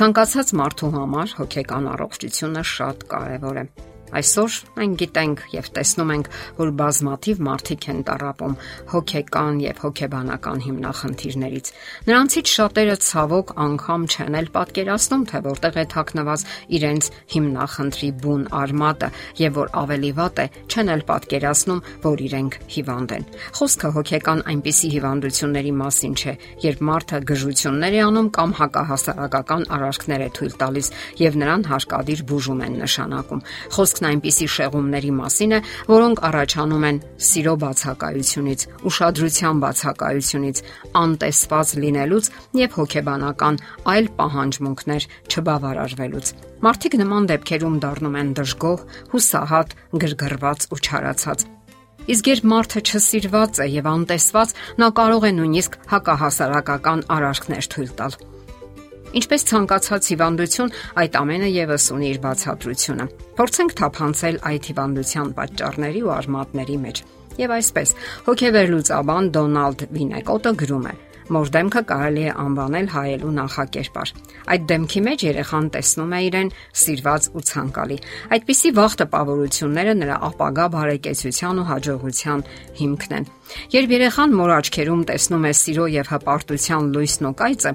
Ցանկացած մարդու համար հոգեկան առողջությունը շատ կարևոր է։ Այսօր մենք գիտենք եւ տեսնում ենք, որ բազմաթիվ մարդիկ են տարապում հոգեկան եւ հոգեբանական հիմնախնդիրներից։ Նրանցից շատերը ցավոք անգամ չեն էլ պատկերացնում, թե որտեղ է թաքնված իրենց հիմնախնդրի բուն արմատը եւ որ ավելի վատ է, չեն էլ պատկերացնում, որ իրենք հիվանդ են։ Խոսքը հոգեկան այնպիսի հիվանդությունների մասին չէ, երբ մարդը գժություններ է անում կամ հակահասարակական արարքներ է թույլ տալիս եւ նրան հարկադիր բուժում են նշանակում։ Խոսք խոսքն այնպիսի շեղումների մասին է, որոնք առաջանում են սիրո բացակայությունից, ուշադրության բացակայությունից, անտեսված լինելուց եւ հոգեբանական այլ պահանջմունքներ չբավարարվելուց։ Մարդիկ նման դեպքերում դառնում են դժգոհ, հուսահատ, գրգռված ու չարացած։ Իսկ երբ մարդը չսիրված է եւ անտեսված, նա կարող է նույնիսկ հակահասարակական արարքներ թույլ տալ։ Ինչպես ցանկացած հիվանդություն, այդ ամենը եւս ունի իր բացատրությունը։ Փորձենք թափանցել այդ հիվանդության պատճառների ու արմատների մեջ։ Եվ այսպես, հոգեվեր լուծաբան Դոնալդ Վինեկոտը գրում է. Մոր դեմքը կարելի է անվանել հայելու նախակերպար։ Այդ դեմքի մեջ երեխան տեսնում է իրեն սիրված ու ցանկալի։ Այդպիսի վաղ տպավորությունները նրա ապագա բարեկեցության ու հաջողության հիմքն են։ Երբ երեխան մոր աչքերում տեսնում է սիրո եւ հպարտության լույսն ու կայծը,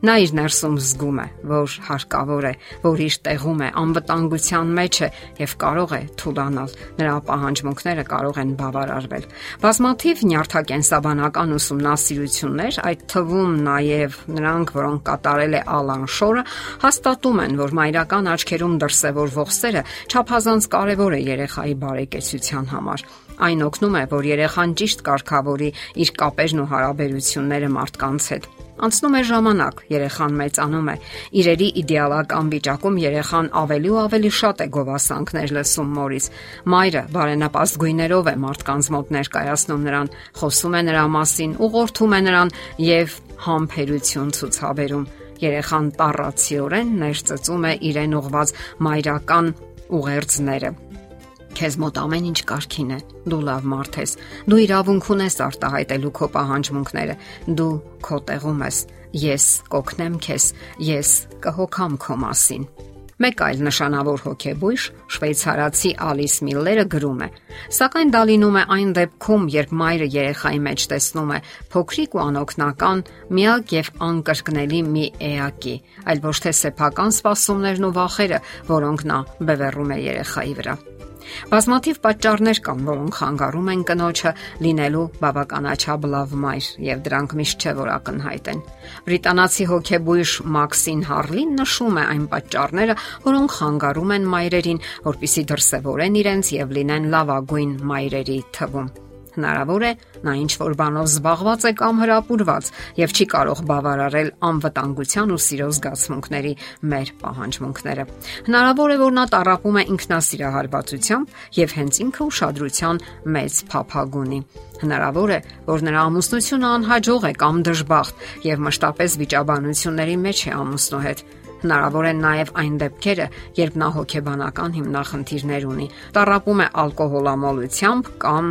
Նա իր ներսում զգում է, որ հարկավոր է, որ իր տեղում է, անվտանգության մեջ է եւ կարող է թուլանալ։ Նրա պահանջմունքները կարող են բավարարվել։ Բազմաթիվ նյարդակենսաբանական ուսումնասիրություններ, այդ թվում նաեւ նրանք, որոնք կատարել է Ալան Շորը, հաստատում են, որ մայրական աչքերում դրսևորվող սերը չափազանց կարևոր է երեխայի բարեկեցության համար։ Այն օգնում է, որ երեխան ճիշտ կարգավորի իր կապերն ու հարաբերությունները մարդկանց հետ Անցնում է ժամանակ, երեխան մեծանում է։ Իրերի իդեալական վիճակում երեխան ավելի ու ավելի շատ է գովասանքներ լսում մորից։ Մայրը բարենապաստ գույներով է մարդկանց մոտ ներկայացնում նրան, խոսում է նրա մասին, ուղղորդում է նրան եւ համբերություն ցուցաբերում։ Երեխան տառացիորեն ներծծում է իրեն ուղված մայրական ուղերձները Քեզ մոտ ամեն ինչ կարքին է։ Դու լավ մարդ ես։ Դու իրավունք ունես արտահայտելու քո պահանջմունքները։ Դու քո տեղում ես։ Ես կօգնեմ քեզ։ Ես կհոգամ քո մասին։ Մեկ այլ նշանավոր հոգեբույժ շվեյցարացի Ալիս Միլլերը գրում է. Սակայն դա լինում է այն դեպքում, երբ մայրը երեխայի մեջ տեսնում է փոքրիկ ու անօքնական, միակ եւ անկրկնելի մի էակի, այլ ոչ թե սեփական սպասումներն ու վախերը, որոնք նա բևեռում է երեխայի վրա։ Բազմաթիվ պատճառներ կան, որոնք խանգարում են կնոջը լինելու բավականաչափ լավ մայր, եւ դրանք միշտ չէ որ ակնհայտ են։ Բրիտանացի հոգեբույժ Մաքսին Հարլին նշում է այն պատճառները, որոնք խանգարում են մայրերին, որpիսի դրսևորեն իրենց եւ լինեն լավագույն մայրերի թվում։ Հնարավոր է նա ինչ որ բանով զբաղված է կամ հրապուրված եւ չի կարող բավարարել անվտանգության ու սիրո զգացմունքների մեր պահանջմունքները։ Հնարավոր է որ նա տարապում է ինքնասիրահարվածությամբ եւ հենց ինքը ուշադրության մեծ փափագ ունի։ Հնարավոր է, որ նրա ամուսնությունը անհաջող է կամ դժբախտ եւ մշտապես վիճաբանությունների մեջ է ամուսնու հետ։ Հնարավոր են նաև այն դեպքերը, երբ նա հոգեբանական հիմնախնդիրներ ունի, տարապում է ալկոհոլամոլությամբ կամ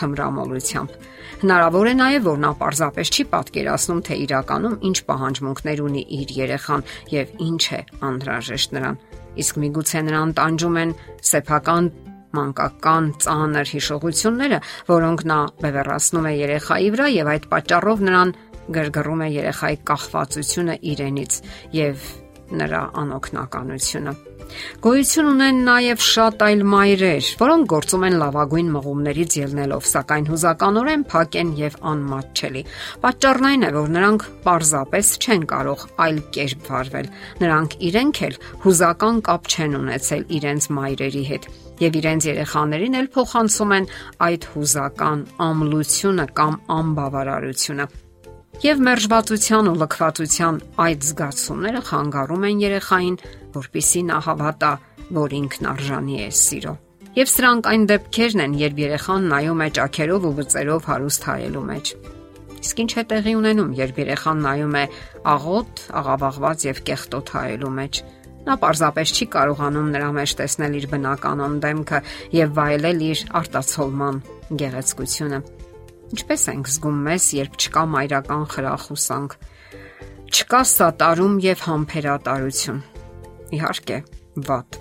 թմրամոլությամբ։ Հնարավոր է նաև, որ նա պարզապես չի պատկերացնում, թե իրականում ինչ պահանջմունքներ ունի իր երեխան եւ ինչ է անհրաժեշտ նրան։ Իսկ միգուցե նրան տանջում են սեփական մանկական ծանր հիշողությունները, որոնք նա բևեռացնում է երեխայի վրա եւ այդ պատճառով նրան գրգռում է երեխայի կախվածությունը իրենից եւ նրա անօքնականությունը։ Գոյություն ունեն նաև շատ այլ մայրեր, որոնք գործում են լավագույն մղումներից ելնելով, սակայն հուզականորեն փակ են եւ անմատչելի։ Պատճառն այն է, որ նրանք պարզապես չեն կարող այլ կերպ վարվել։ Նրանք իրենք էլ հուզական կապ չեն ունեցել իրենց մայրերի հետ եւ իրենց երեխաներին էլ փոխանցում են այդ հուզական ամլությունը կամ անբավարարությունը եւ մերժվածության ու լքվածության այդ զգացումները խանգարում են երեխային, որpիսի նա հավատա, որ ինքն արժանի է սիրո։ Եվ սրանք այն դեպքերն են, երբ երեխան նայում է ճաքերով ու վծերով հարուստ հայելու մեջ։ Իսկ ինչ է տեղի ունենում, երբ երեխան նայում է աղոտ, աղավաղված եւ կեղտոտ հայելու մեջ։ Նա պարզապես չի կարողանում նրա մեջ տեսնել իր բնականon դեմքը եւ վայելել իր արտացոլման գեղեցկությունը։ Ինչպես ենք զգում մեզ, երբ չկա մայրական խրախուսանք։ Չկա սատարում եւ համբերատարություն։ Իհարկե, վատ։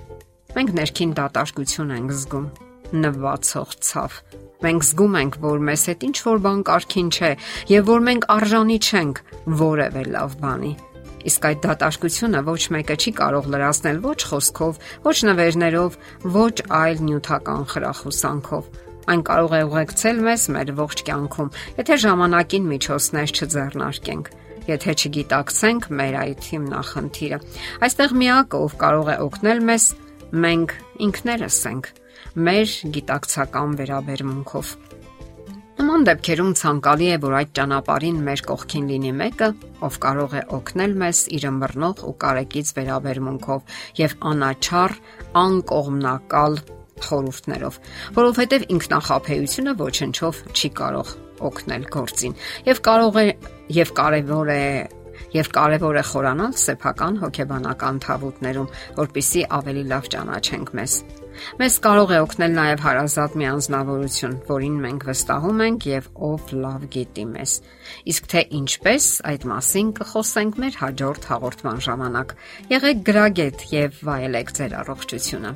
Մենք ներքին դատարկություն ենք զգում, նվացող ցավ։ Մենք զգում ենք, որ մեզ հետ ինչ որ բան կարքին չէ եւ որ մենք արժանի չենք որևէ լավ բանի։ Իսկ այդ դատարկությունը ոչ մեկը չի կարող լրացնել ոչ խոսքով, ոչ նվերներով, ոչ այլ նյութական խրախուսանքով։ Այն կարող է ուղեկցել մեզ մեր ողջ կյանքում, եթե ժամանակին միջոցներ չձեռնարկենք եթե չգիտակցենք մեր այդ հիմնախնդիրը։ Այստեղ միակը, ով կարող է օգնել մեզ, մենք ինքներս ենք մեր գիտակցական վերաբերմունքով։ Նման դեպքերում ցանկալի է, որ այդ ճանապարհին մեր կողքին լինի մեկը, ով կարող է օգնել մեզ իր ըմբռնող ու կարեկից վերաբերմունքով եւ անաչառ, անկողմնակալ խորհուրդներով, որովհետև ինքնախապեյությունը ոչնչով չի կարող օգնել գործին եւ կարող է եւ կարեւոր է եւ կարեւոր է խորանալ սեփական հոգեբանական թավուտներում, որpիսի ավելի լավ ճանաչենք մեզ։ Մեզ կարող է օգնել նաև հարազատ մի անznավորություն, որին մենք վստահում ենք եւ ով լավ գիտի մեզ։ Իսկ թե ինչպես այդ մասին կխոսենք մեր հաջորդ հաղորդման ժամանակ։ Եղեք գրագետ եւ վայելեք ձեր առողջությունը։